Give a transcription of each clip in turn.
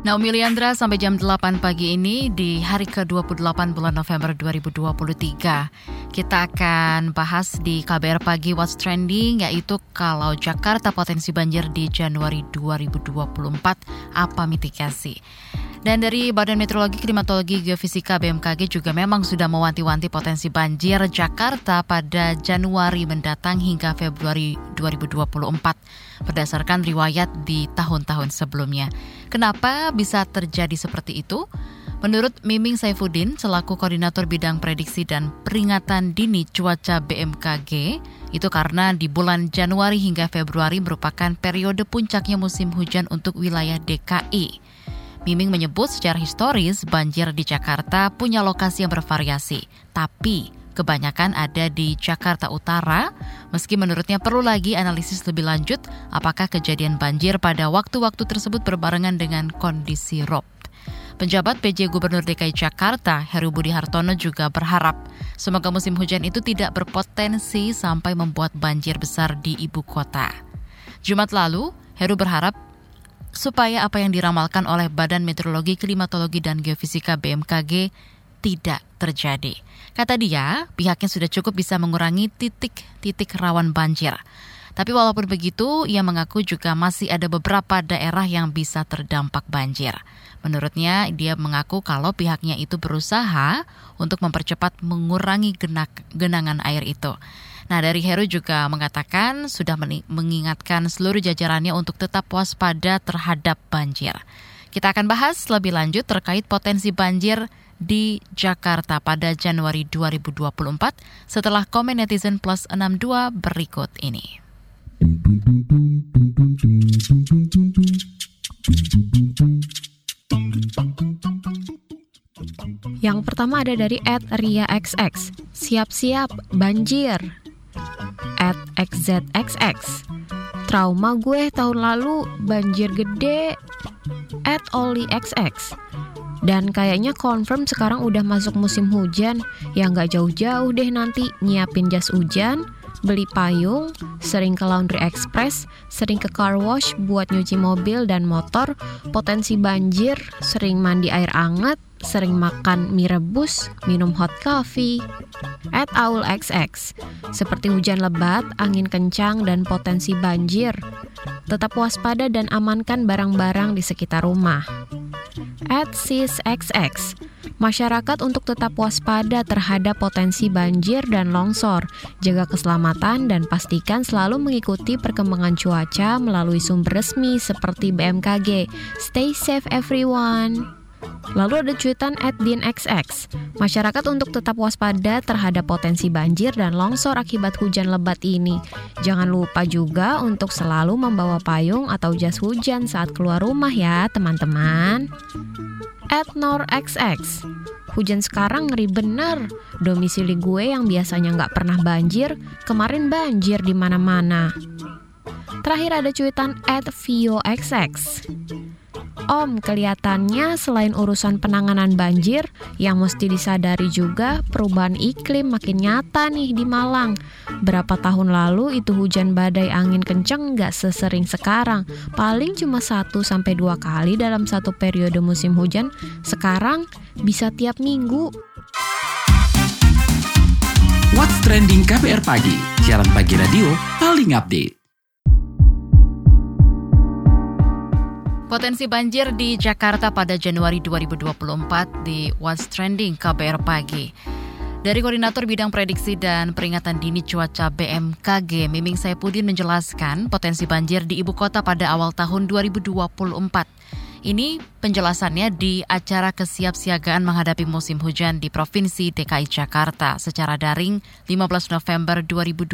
Naomi Liandra sampai jam 8 pagi ini di hari ke-28 bulan November 2023. Kita akan bahas di KBR Pagi What's Trending yaitu kalau Jakarta potensi banjir di Januari 2024 apa mitigasi. Dan dari Badan Meteorologi, Klimatologi, Geofisika BMKG juga memang sudah mewanti-wanti potensi banjir Jakarta pada Januari mendatang hingga Februari 2024 berdasarkan riwayat di tahun-tahun sebelumnya. Kenapa bisa terjadi seperti itu? Menurut Miming Saifuddin, selaku koordinator bidang prediksi dan peringatan dini cuaca BMKG, itu karena di bulan Januari hingga Februari merupakan periode puncaknya musim hujan untuk wilayah DKI. Miming menyebut secara historis banjir di Jakarta punya lokasi yang bervariasi, tapi kebanyakan ada di Jakarta Utara, meski menurutnya perlu lagi analisis lebih lanjut apakah kejadian banjir pada waktu-waktu tersebut berbarengan dengan kondisi rob. Penjabat PJ Gubernur DKI Jakarta, Heru Budi Hartono juga berharap semoga musim hujan itu tidak berpotensi sampai membuat banjir besar di ibu kota. Jumat lalu, Heru berharap supaya apa yang diramalkan oleh Badan Meteorologi, Klimatologi, dan Geofisika BMKG tidak terjadi. Kata dia, pihaknya sudah cukup bisa mengurangi titik-titik rawan banjir. Tapi walaupun begitu, ia mengaku juga masih ada beberapa daerah yang bisa terdampak banjir. Menurutnya, dia mengaku kalau pihaknya itu berusaha untuk mempercepat mengurangi genak, genangan air itu. Nah, dari Heru juga mengatakan sudah mengingatkan seluruh jajarannya untuk tetap waspada terhadap banjir. Kita akan bahas lebih lanjut terkait potensi banjir di Jakarta pada Januari 2024 setelah komen netizen plus 62 berikut ini. Yang pertama ada dari Ed Ria XX. Siap-siap, banjir at XZXX. Trauma gue tahun lalu banjir gede at Oli XX. Dan kayaknya confirm sekarang udah masuk musim hujan yang gak jauh-jauh deh nanti nyiapin jas hujan, beli payung, sering ke laundry express, sering ke car wash buat nyuci mobil dan motor, potensi banjir, sering mandi air anget, sering makan mie rebus, minum hot coffee. At Aul XX, seperti hujan lebat, angin kencang, dan potensi banjir. Tetap waspada dan amankan barang-barang di sekitar rumah. At XX, masyarakat untuk tetap waspada terhadap potensi banjir dan longsor, jaga keselamatan dan pastikan selalu mengikuti perkembangan cuaca melalui sumber resmi seperti BMKG. Stay safe everyone. Lalu ada cuitan at DinXX. Masyarakat untuk tetap waspada terhadap potensi banjir dan longsor akibat hujan lebat ini. Jangan lupa juga untuk selalu membawa payung atau jas hujan saat keluar rumah ya teman-teman. At NorXX. Hujan sekarang ngeri bener. Domisili gue yang biasanya nggak pernah banjir, kemarin banjir di mana-mana. Terakhir ada cuitan at VioXX. Om, kelihatannya selain urusan penanganan banjir, yang mesti disadari juga perubahan iklim makin nyata nih di Malang. Berapa tahun lalu itu hujan badai angin kenceng nggak sesering sekarang, paling cuma 1-2 kali dalam satu periode musim hujan, sekarang bisa tiap minggu. What's Trending KPR Pagi, siaran pagi radio paling update. Potensi banjir di Jakarta pada Januari 2024 di What's Trending KBR Pagi. Dari Koordinator Bidang Prediksi dan Peringatan Dini Cuaca BMKG, Miming Saipudin menjelaskan potensi banjir di ibu kota pada awal tahun 2024. Ini penjelasannya di acara kesiapsiagaan menghadapi musim hujan di Provinsi DKI Jakarta secara daring 15 November 2023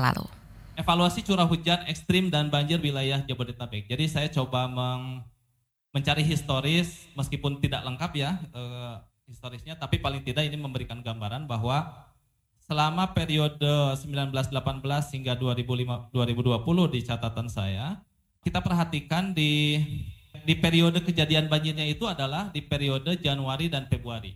lalu evaluasi curah hujan ekstrim dan banjir wilayah Jabodetabek. Jadi saya coba meng, mencari historis meskipun tidak lengkap ya eh, historisnya, tapi paling tidak ini memberikan gambaran bahwa selama periode 1918 hingga 2005, 2020 di catatan saya, kita perhatikan di Di periode kejadian banjirnya itu adalah di periode Januari dan Februari.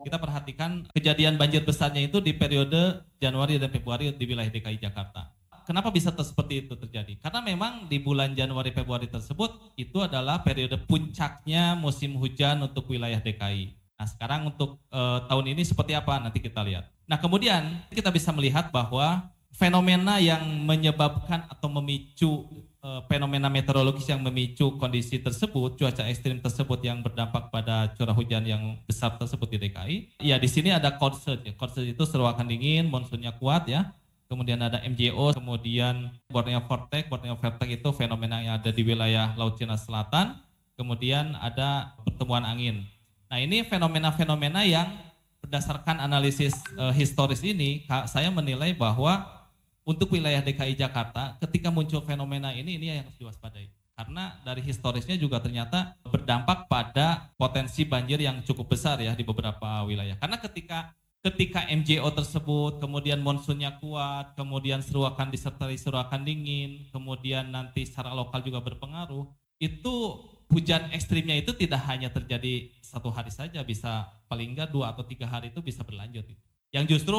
Kita perhatikan kejadian banjir besarnya itu di periode Januari dan Februari di wilayah DKI Jakarta. Kenapa bisa seperti itu terjadi? Karena memang di bulan Januari Februari tersebut itu adalah periode puncaknya musim hujan untuk wilayah DKI. Nah, sekarang untuk e, tahun ini seperti apa nanti kita lihat. Nah, kemudian kita bisa melihat bahwa fenomena yang menyebabkan atau memicu uh, fenomena meteorologis yang memicu kondisi tersebut, cuaca ekstrim tersebut yang berdampak pada curah hujan yang besar tersebut di DKI. Ya di sini ada concert ya. Concert itu seruakan dingin, monsunnya kuat ya. Kemudian ada MJO, kemudian Borneo Vortex. Borneo Vortex itu fenomena yang ada di wilayah Laut Cina Selatan. Kemudian ada pertemuan angin. Nah ini fenomena-fenomena yang berdasarkan analisis uh, historis ini, saya menilai bahwa untuk wilayah DKI Jakarta ketika muncul fenomena ini ini yang harus diwaspadai karena dari historisnya juga ternyata berdampak pada potensi banjir yang cukup besar ya di beberapa wilayah karena ketika ketika MJO tersebut kemudian monsunnya kuat kemudian seruakan disertai seruakan dingin kemudian nanti secara lokal juga berpengaruh itu hujan ekstrimnya itu tidak hanya terjadi satu hari saja bisa paling enggak dua atau tiga hari itu bisa berlanjut. Yang justru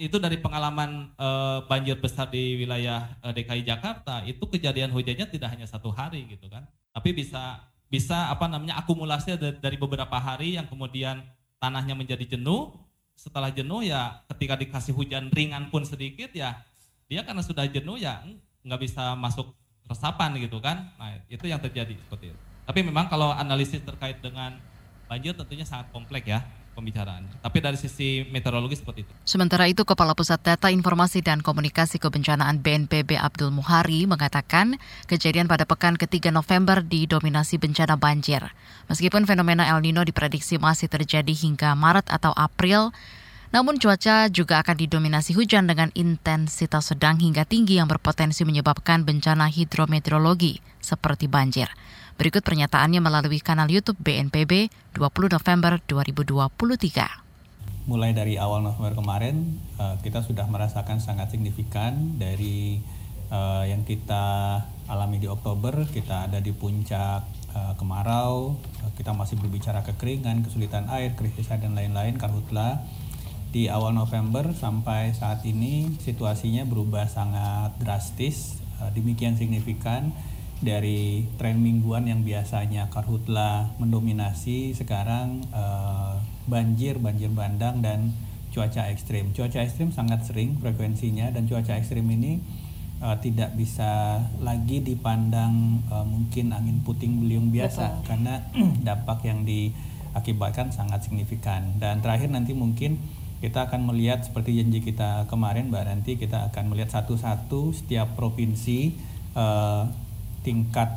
itu dari pengalaman e, banjir besar di wilayah e, eh, DKI Jakarta itu kejadian hujannya tidak hanya satu hari gitu kan. Tapi bisa bisa apa namanya akumulasi dari beberapa hari yang kemudian tanahnya menjadi jenuh setelah jenuh ya ketika dikasih hujan ringan pun sedikit ya dia karena sudah jenuh ya nggak bisa masuk resapan gitu kan. Nah itu yang terjadi seperti itu. Tapi memang kalau analisis terkait dengan banjir tentunya sangat kompleks ya pembicaraan. Tapi dari sisi meteorologi seperti itu. Sementara itu, Kepala Pusat Data Informasi dan Komunikasi Kebencanaan BNPB Abdul Muhari mengatakan kejadian pada pekan ketiga November didominasi bencana banjir. Meskipun fenomena El Nino diprediksi masih terjadi hingga Maret atau April, namun cuaca juga akan didominasi hujan dengan intensitas sedang hingga tinggi yang berpotensi menyebabkan bencana hidrometeorologi seperti banjir. Berikut pernyataannya melalui kanal YouTube BNPB 20 November 2023. Mulai dari awal November kemarin, eh, kita sudah merasakan sangat signifikan dari eh, yang kita alami di Oktober. Kita ada di puncak eh, kemarau, kita masih berbicara kekeringan, kesulitan air, krisis dan lain-lain, karhutla. Di awal November sampai saat ini situasinya berubah sangat drastis, demikian signifikan dari tren mingguan yang biasanya karhutla mendominasi sekarang uh, banjir, banjir bandang dan cuaca ekstrim. Cuaca ekstrim sangat sering frekuensinya dan cuaca ekstrim ini uh, tidak bisa lagi dipandang uh, mungkin angin puting beliung biasa Betul. karena dampak yang diakibatkan sangat signifikan. Dan terakhir nanti mungkin kita akan melihat seperti janji kita kemarin Mbak nanti kita akan melihat satu-satu setiap provinsi uh, tingkat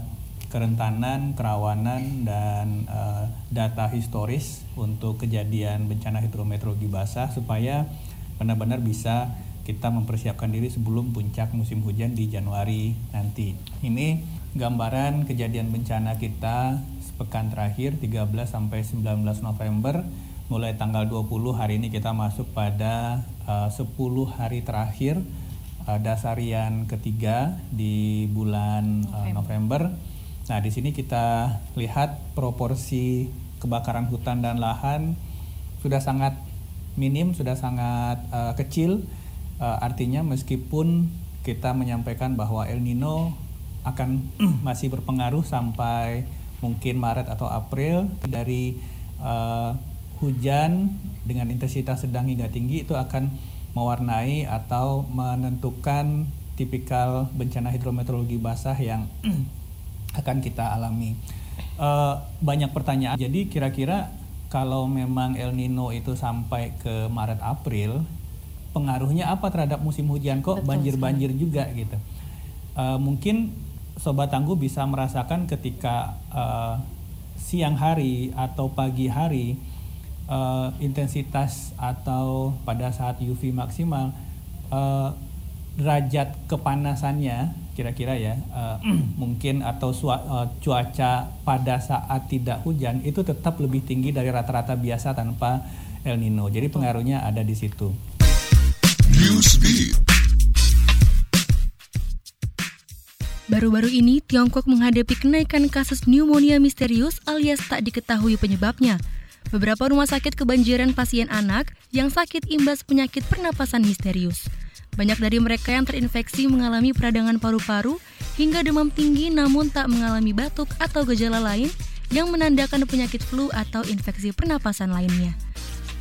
kerentanan, kerawanan, dan uh, data historis untuk kejadian bencana hidrometeorologi basah supaya benar-benar bisa kita mempersiapkan diri sebelum puncak musim hujan di Januari nanti. Ini gambaran kejadian bencana kita sepekan terakhir 13 sampai 19 November mulai tanggal 20 hari ini kita masuk pada uh, 10 hari terakhir uh, dasarian ketiga di bulan uh, November. Nah, di sini kita lihat proporsi kebakaran hutan dan lahan sudah sangat minim, sudah sangat uh, kecil. Uh, artinya meskipun kita menyampaikan bahwa El Nino akan masih berpengaruh sampai mungkin Maret atau April dari uh, hujan dengan intensitas sedang hingga tinggi itu akan mewarnai atau menentukan tipikal bencana hidrometeorologi basah yang akan kita alami. Uh, banyak pertanyaan. Jadi kira-kira kalau memang El Nino itu sampai ke Maret April, pengaruhnya apa terhadap musim hujan? Kok banjir-banjir juga gitu? Uh, mungkin sobat tangguh bisa merasakan ketika uh, siang hari atau pagi hari uh, intensitas atau pada saat UV maksimal uh, derajat kepanasannya kira-kira ya uh, mungkin atau uh, cuaca pada saat tidak hujan itu tetap lebih tinggi dari rata-rata biasa tanpa El Nino. Jadi pengaruhnya ada di situ. Baru-baru ini, Tiongkok menghadapi kenaikan kasus pneumonia misterius alias tak diketahui penyebabnya. Beberapa rumah sakit kebanjiran pasien anak yang sakit imbas penyakit pernapasan misterius. Banyak dari mereka yang terinfeksi mengalami peradangan paru-paru hingga demam tinggi namun tak mengalami batuk atau gejala lain yang menandakan penyakit flu atau infeksi pernapasan lainnya.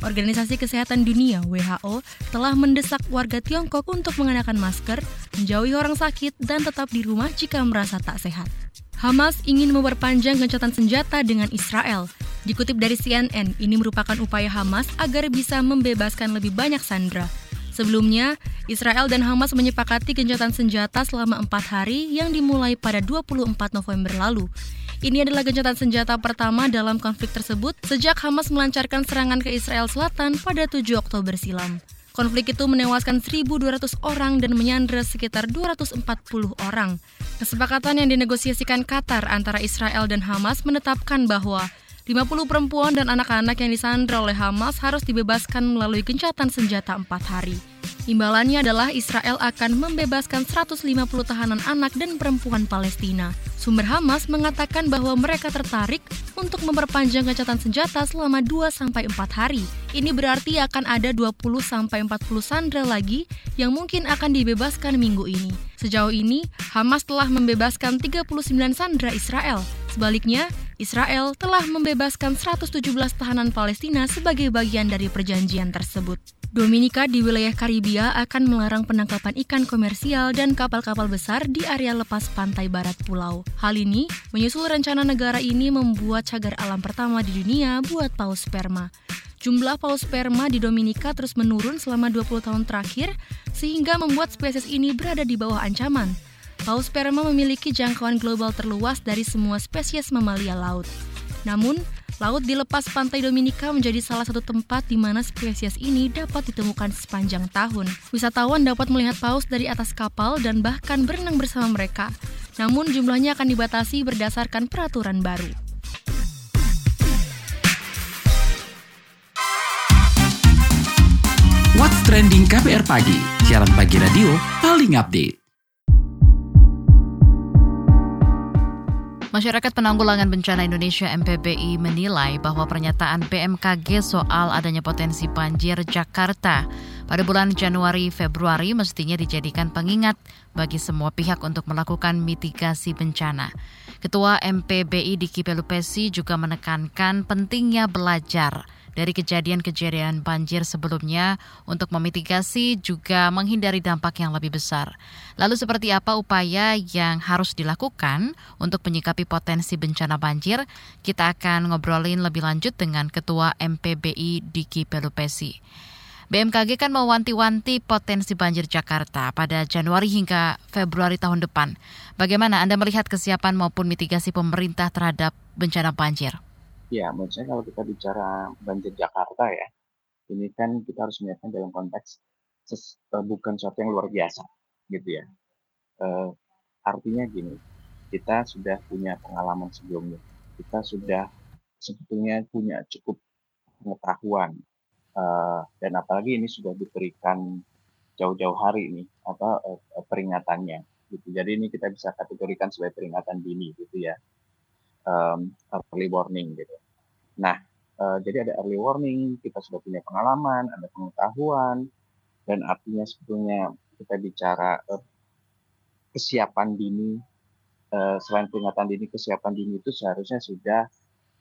Organisasi Kesehatan Dunia WHO telah mendesak warga Tiongkok untuk mengenakan masker, menjauhi orang sakit, dan tetap di rumah jika merasa tak sehat. Hamas ingin memperpanjang gencatan senjata dengan Israel. Dikutip dari CNN, ini merupakan upaya Hamas agar bisa membebaskan lebih banyak sandera. Sebelumnya, Israel dan Hamas menyepakati gencatan senjata selama empat hari yang dimulai pada 24 November lalu. Ini adalah gencatan senjata pertama dalam konflik tersebut sejak Hamas melancarkan serangan ke Israel Selatan pada 7 Oktober silam. Konflik itu menewaskan 1.200 orang dan menyandera sekitar 240 orang. Kesepakatan yang dinegosiasikan Qatar antara Israel dan Hamas menetapkan bahwa 50 perempuan dan anak-anak yang disandra oleh Hamas harus dibebaskan melalui gencatan senjata empat hari. Imbalannya adalah Israel akan membebaskan 150 tahanan anak dan perempuan Palestina. Sumber Hamas mengatakan bahwa mereka tertarik untuk memperpanjang gencatan senjata selama 2-4 hari. Ini berarti akan ada 20-40 sandera lagi yang mungkin akan dibebaskan minggu ini. Sejauh ini, Hamas telah membebaskan 39 sandera Israel. Sebaliknya, Israel telah membebaskan 117 tahanan Palestina sebagai bagian dari perjanjian tersebut. Dominika di wilayah Karibia akan melarang penangkapan ikan komersial dan kapal-kapal besar di area lepas pantai barat pulau. Hal ini menyusul rencana negara ini membuat cagar alam pertama di dunia buat paus sperma. Jumlah paus sperma di Dominika terus menurun selama 20 tahun terakhir, sehingga membuat spesies ini berada di bawah ancaman. Paus sperma memiliki jangkauan global terluas dari semua spesies mamalia laut. Namun, Laut di lepas pantai Dominika menjadi salah satu tempat di mana spesies ini dapat ditemukan sepanjang tahun. Wisatawan dapat melihat paus dari atas kapal dan bahkan berenang bersama mereka. Namun jumlahnya akan dibatasi berdasarkan peraturan baru. What's Trending KPR Pagi, siaran pagi radio paling update. Masyarakat Penanggulangan Bencana Indonesia MPBI menilai bahwa pernyataan BMKG soal adanya potensi banjir Jakarta pada bulan Januari Februari mestinya dijadikan pengingat bagi semua pihak untuk melakukan mitigasi bencana. Ketua MPBI Diki Pelupesi juga menekankan pentingnya belajar dari kejadian-kejadian banjir sebelumnya untuk memitigasi juga menghindari dampak yang lebih besar. Lalu seperti apa upaya yang harus dilakukan untuk menyikapi potensi bencana banjir? Kita akan ngobrolin lebih lanjut dengan Ketua MPBI Diki Pelupesi. BMKG kan mewanti-wanti potensi banjir Jakarta pada Januari hingga Februari tahun depan. Bagaimana Anda melihat kesiapan maupun mitigasi pemerintah terhadap bencana banjir? Ya, menurut kalau kita bicara banjir Jakarta ya, ini kan kita harus melihatnya dalam konteks ses, uh, bukan sesuatu yang luar biasa, gitu ya. Uh, artinya gini, kita sudah punya pengalaman sebelumnya, kita sudah sebetulnya punya cukup pengetahuan, uh, dan apalagi ini sudah diberikan jauh-jauh hari ini apa uh, peringatannya, gitu. Jadi ini kita bisa kategorikan sebagai peringatan dini, gitu ya um, early warning gitu. Nah, uh, jadi ada early warning, kita sudah punya pengalaman, ada pengetahuan, dan artinya sebetulnya kita bicara uh, kesiapan dini, uh, selain peringatan dini, kesiapan dini itu seharusnya sudah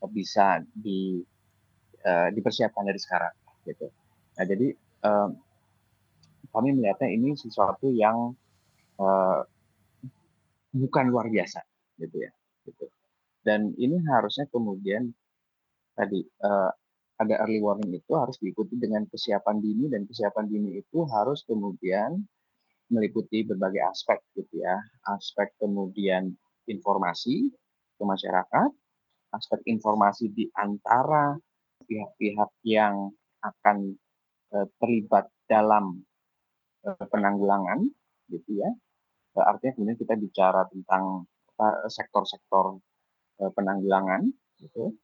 uh, bisa di uh, dipersiapkan dari sekarang, gitu. Nah, jadi uh, kami melihatnya ini sesuatu yang uh, bukan luar biasa, gitu ya, gitu. Dan ini harusnya kemudian tadi uh, ada early warning itu harus diikuti dengan kesiapan dini dan kesiapan dini itu harus kemudian meliputi berbagai aspek gitu ya. Aspek kemudian informasi ke masyarakat, aspek informasi di antara pihak-pihak yang akan uh, terlibat dalam uh, penanggulangan gitu ya. Artinya kemudian kita bicara tentang sektor-sektor Eh, penanggulangan gitu.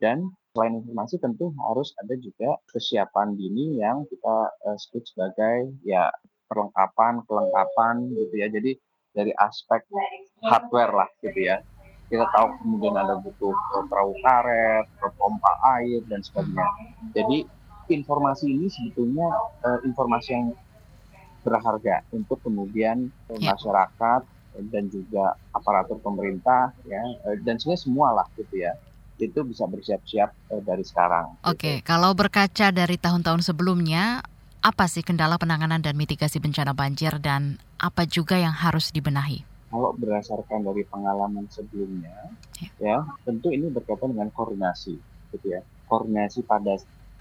Dan selain informasi tentu harus ada juga kesiapan dini yang kita uh, sebut sebagai ya perlengkapan, kelengkapan gitu ya. Jadi dari aspek hardware lah gitu ya kita tahu kemudian ada butuh uh, perahu karet, pompa air dan sebagainya. Jadi informasi ini sebetulnya uh, informasi yang berharga untuk kemudian Ya. masyarakat dan juga aparatur pemerintah ya uh, dan sebenarnya semua lah gitu ya itu bisa bersiap-siap uh, dari sekarang. gitu. Oke, kalau berkaca dari tahun-tahun sebelumnya, apa sih kendala penanganan dan mitigasi bencana banjir dan apa juga yang harus dibenahi? kalau berdasarkan dari pengalaman sebelumnya, ya tentu ini berkaitan dengan koordinasi, gitu ya. Koordinasi pada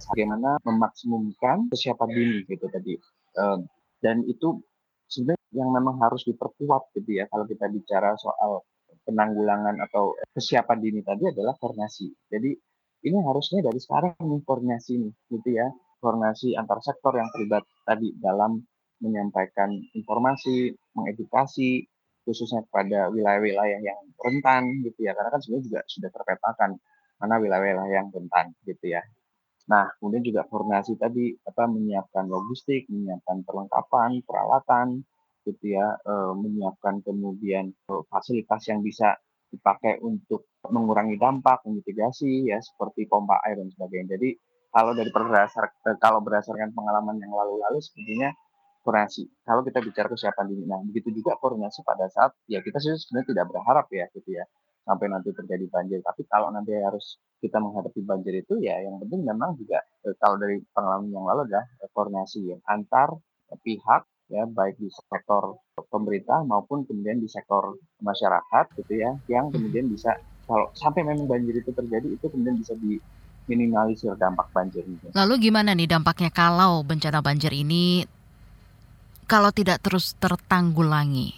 bagaimana memaksimumkan kesiapan dini gitu tadi. Eh, dan itu sebenarnya yang memang harus diperkuat gitu ya kalau kita bicara soal penanggulangan atau kesiapan dini tadi adalah koordinasi. Jadi ini harusnya dari sekarang nih koordinasi nih, gitu ya. Koordinasi antar sektor yang terlibat tadi dalam menyampaikan informasi, mengedukasi, khususnya kepada wilayah-wilayah yang rentan gitu ya karena kan sebenarnya juga sudah terpetakan mana wilayah-wilayah yang rentan gitu ya. Nah kemudian juga koordinasi tadi apa menyiapkan logistik, menyiapkan perlengkapan, peralatan gitu ya, eh, menyiapkan kemudian eh, fasilitas yang bisa dipakai untuk mengurangi dampak, memitigasi ya seperti pompa air dan sebagainya. Jadi kalau dari berdasar eh, kalau berdasarkan pengalaman yang lalu-lalu sepertinya koordinasi. Kalau kita bicara kesiapan dini, nah begitu juga koordinasi pada saat ya kita sebenarnya tidak berharap ya gitu ya sampai nanti terjadi banjir. Tapi kalau nanti harus kita menghadapi banjir itu ya yang penting memang juga eh, kalau dari pengalaman yang lalu adalah koordinasi ya antar pihak ya baik di sektor pemerintah maupun kemudian di sektor masyarakat gitu ya yang kemudian bisa kalau sampai memang banjir itu terjadi itu kemudian bisa diminimalisir dampak banjir itu. Lalu gimana nih dampaknya kalau bencana banjir ini kalau tidak terus tertanggulangi?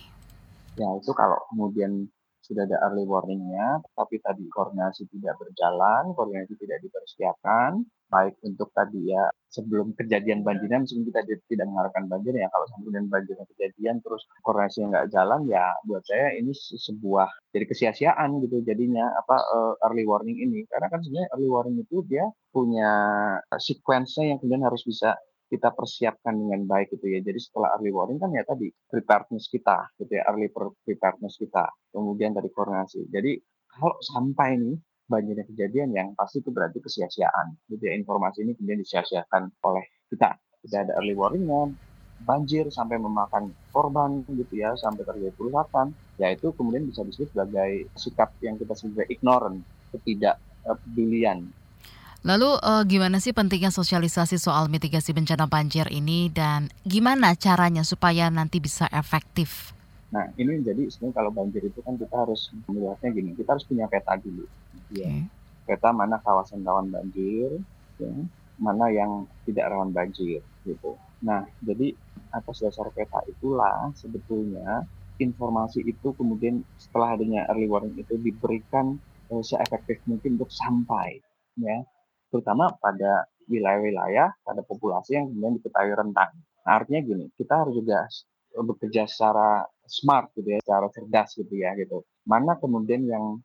Ya itu kalau kemudian sudah ada early warningnya, tapi tadi koordinasi tidak berjalan, koordinasi tidak dipersiapkan, baik untuk tadi ya sebelum kejadian banjirnya, meskipun kita tidak mengharapkan banjir ya, kalau kemudian banjirnya kejadian terus koordinasi nggak jalan ya buat saya ini se- sebuah jadi kesia-siaan gitu jadinya apa eh, early warning ini, karena kan sebenarnya early warning itu dia punya sequence-nya yang kemudian harus bisa kita persiapkan dengan baik gitu ya. Jadi setelah early warning kan ya tadi preparedness kita gitu ya, early pre- preparedness kita. Kemudian tadi koordinasi. Jadi kalau sampai nih banjirnya kejadian yang pasti itu berarti kesia-siaan. Ya, informasi ini kemudian disia-siakan oleh kita. Tidak ada early warningnya, banjir sampai memakan korban gitu ya, sampai terjadi kerusakan. Ya itu kemudian bisa disebut sebagai sikap yang kita sebut ignorant, ketidakpedulian Lalu eh, gimana sih pentingnya sosialisasi soal mitigasi bencana banjir ini dan gimana caranya supaya nanti bisa efektif? Nah, ini jadi sebenarnya kalau banjir itu kan kita harus melihatnya gini, kita harus punya peta dulu. Ya. Oke. Peta mana kawasan rawan banjir, ya, mana yang tidak rawan banjir, gitu. Nah, jadi atas dasar peta itulah sebetulnya informasi itu kemudian setelah adanya early warning itu diberikan eh, seefektif mungkin untuk sampai, ya, terutama pada wilayah-wilayah, pada populasi yang kemudian diketahui rentan. Nah, artinya gini, kita harus juga bekerja secara smart gitu ya, secara cerdas gitu ya gitu. Mana kemudian yang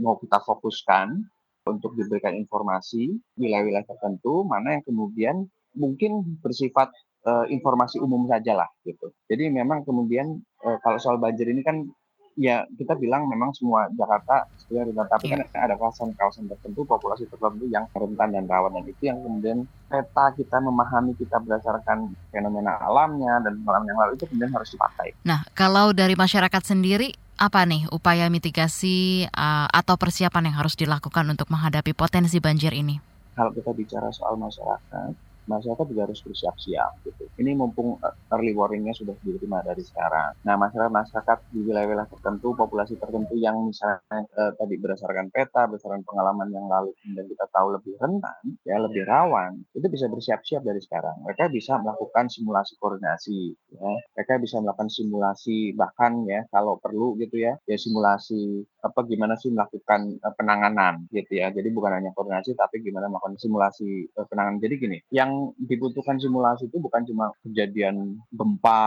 mau kita fokuskan untuk diberikan informasi wilayah-wilayah tertentu, mana yang kemudian mungkin bersifat eh, informasi umum saja lah gitu. Jadi memang kemudian eh, kalau soal banjir ini kan ya kita bilang memang semua Jakarta sebenarnya rentan, tapi kan ada kawasan-kawasan tertentu, populasi tertentu yang rentan dan rawan dan itu yang kemudian peta kita memahami kita berdasarkan fenomena alamnya dan pengalaman yang lalu itu kemudian harus dipakai. Nah, kalau dari masyarakat sendiri apa nih upaya mitigasi eh, atau persiapan yang harus dilakukan untuk menghadapi potensi banjir ini? Kalau kita bicara soal masyarakat, masyarakat juga harus bersiap-siap gitu. Ini mumpung eh, early warningnya sudah diterima dari sekarang. Nah, masyarakat-masyarakat di wilayah-wilayah tertentu, populasi tertentu yang misalnya eh, tadi berdasarkan peta, berdasarkan pengalaman yang lalu, dan kita tahu lebih rentan, ya lebih rawan, itu bisa bersiap-siap dari sekarang. Mereka bisa melakukan simulasi koordinasi, ya. Mereka bisa melakukan simulasi bahkan ya kalau perlu gitu ya, ya simulasi apa gimana sih melakukan eh, penanganan gitu ya. Jadi bukan hanya koordinasi tapi gimana melakukan simulasi eh, penanganan. Jadi gini, yang dibutuhkan simulasi itu bukan cuma kejadian gempa,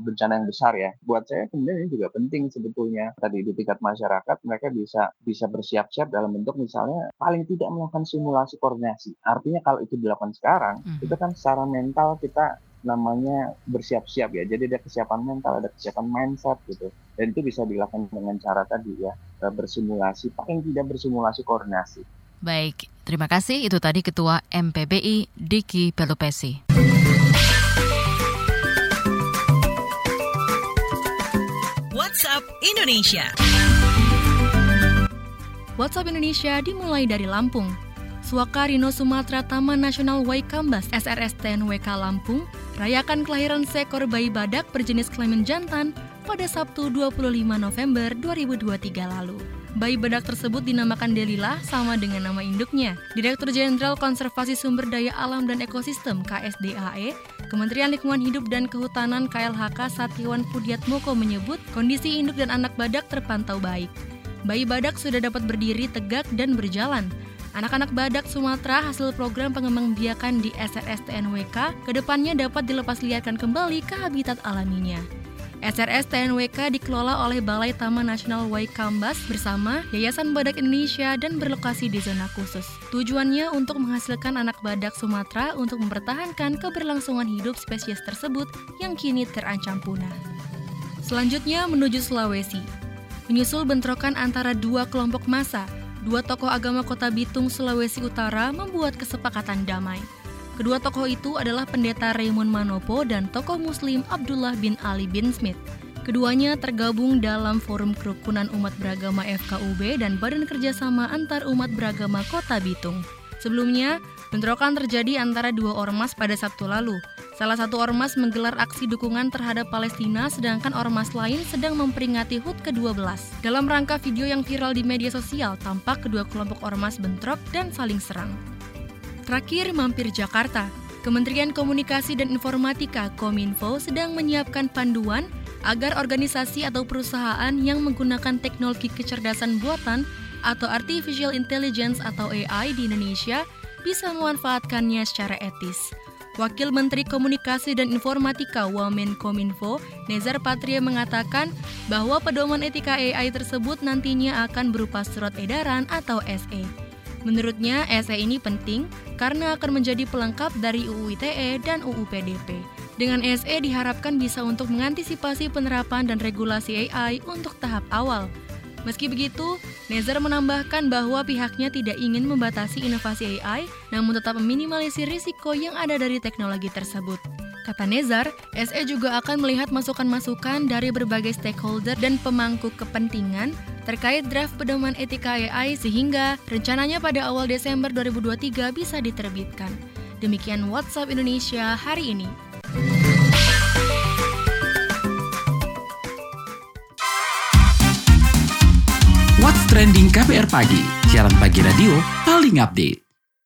bencana yang besar ya. Buat saya kemudian ini juga penting sebetulnya. Tadi di tingkat masyarakat mereka bisa bisa bersiap-siap dalam bentuk misalnya paling tidak melakukan simulasi koordinasi. Artinya kalau itu dilakukan sekarang, Mhm. itu kan secara mental kita namanya bersiap-siap ya. Jadi ada kesiapan mental, ada kesiapan mindset gitu. Dan itu bisa dilakukan dengan cara tadi ya, eh, bersimulasi, paling tidak bersimulasi koordinasi. Baik, terima kasih. Itu tadi Ketua MPBI Diki Pelupesi. WhatsApp Indonesia. WhatsApp Indonesia dimulai dari Lampung. Suaka Rino Sumatera Taman Nasional Waikambas SRSTN WK Lampung rayakan kelahiran seekor bayi badak berjenis kelamin jantan pada Sabtu 25 November 2023 lalu. Bayi badak tersebut dinamakan Delila sama dengan nama induknya. Direktur Jenderal Konservasi Sumber Daya Alam dan Ekosistem KSDAE, Kementerian Lingkungan Hidup dan Kehutanan KLHK Satiwan Pudiatmoko menyebut kondisi induk dan anak badak terpantau baik. Bayi badak sudah dapat berdiri tegak dan berjalan. Anak-anak badak Sumatera hasil program pengembangbiakan di SRSTNWK ke depannya dapat dilepas liarkan kembali ke habitat alaminya. SRS TNWK dikelola oleh Balai Taman Nasional Waikambas bersama Yayasan Badak Indonesia dan berlokasi di zona khusus. Tujuannya untuk menghasilkan anak badak Sumatera untuk mempertahankan keberlangsungan hidup spesies tersebut yang kini terancam punah. Selanjutnya menuju Sulawesi. Menyusul bentrokan antara dua kelompok massa, dua tokoh agama kota Bitung, Sulawesi Utara membuat kesepakatan damai. Kedua tokoh itu adalah pendeta Raymond Manopo dan tokoh muslim Abdullah bin Ali bin Smith. Keduanya tergabung dalam Forum Kerukunan Umat Beragama FKUB dan Badan Kerjasama Antar Umat Beragama Kota Bitung. Sebelumnya, bentrokan terjadi antara dua ormas pada Sabtu lalu. Salah satu ormas menggelar aksi dukungan terhadap Palestina, sedangkan ormas lain sedang memperingati HUT ke-12. Dalam rangka video yang viral di media sosial, tampak kedua kelompok ormas bentrok dan saling serang. Terakhir, mampir Jakarta. Kementerian Komunikasi dan Informatika Kominfo sedang menyiapkan panduan agar organisasi atau perusahaan yang menggunakan teknologi kecerdasan buatan atau artificial intelligence atau AI di Indonesia bisa memanfaatkannya secara etis. Wakil Menteri Komunikasi dan Informatika Wamen Kominfo, Nezar Patria mengatakan bahwa pedoman etika AI tersebut nantinya akan berupa surat edaran atau SE. Menurutnya, SE ini penting karena akan menjadi pelengkap dari UU ITE dan UU PDP. Dengan SE diharapkan bisa untuk mengantisipasi penerapan dan regulasi AI untuk tahap awal. Meski begitu, Nezar menambahkan bahwa pihaknya tidak ingin membatasi inovasi AI, namun tetap meminimalisir risiko yang ada dari teknologi tersebut. Kata Nezar, SE juga akan melihat masukan-masukan dari berbagai stakeholder dan pemangku kepentingan terkait draft pedoman etika AI sehingga rencananya pada awal Desember 2023 bisa diterbitkan. Demikian WhatsApp Indonesia hari ini. What's Trending KPR Pagi, siaran pagi radio paling update.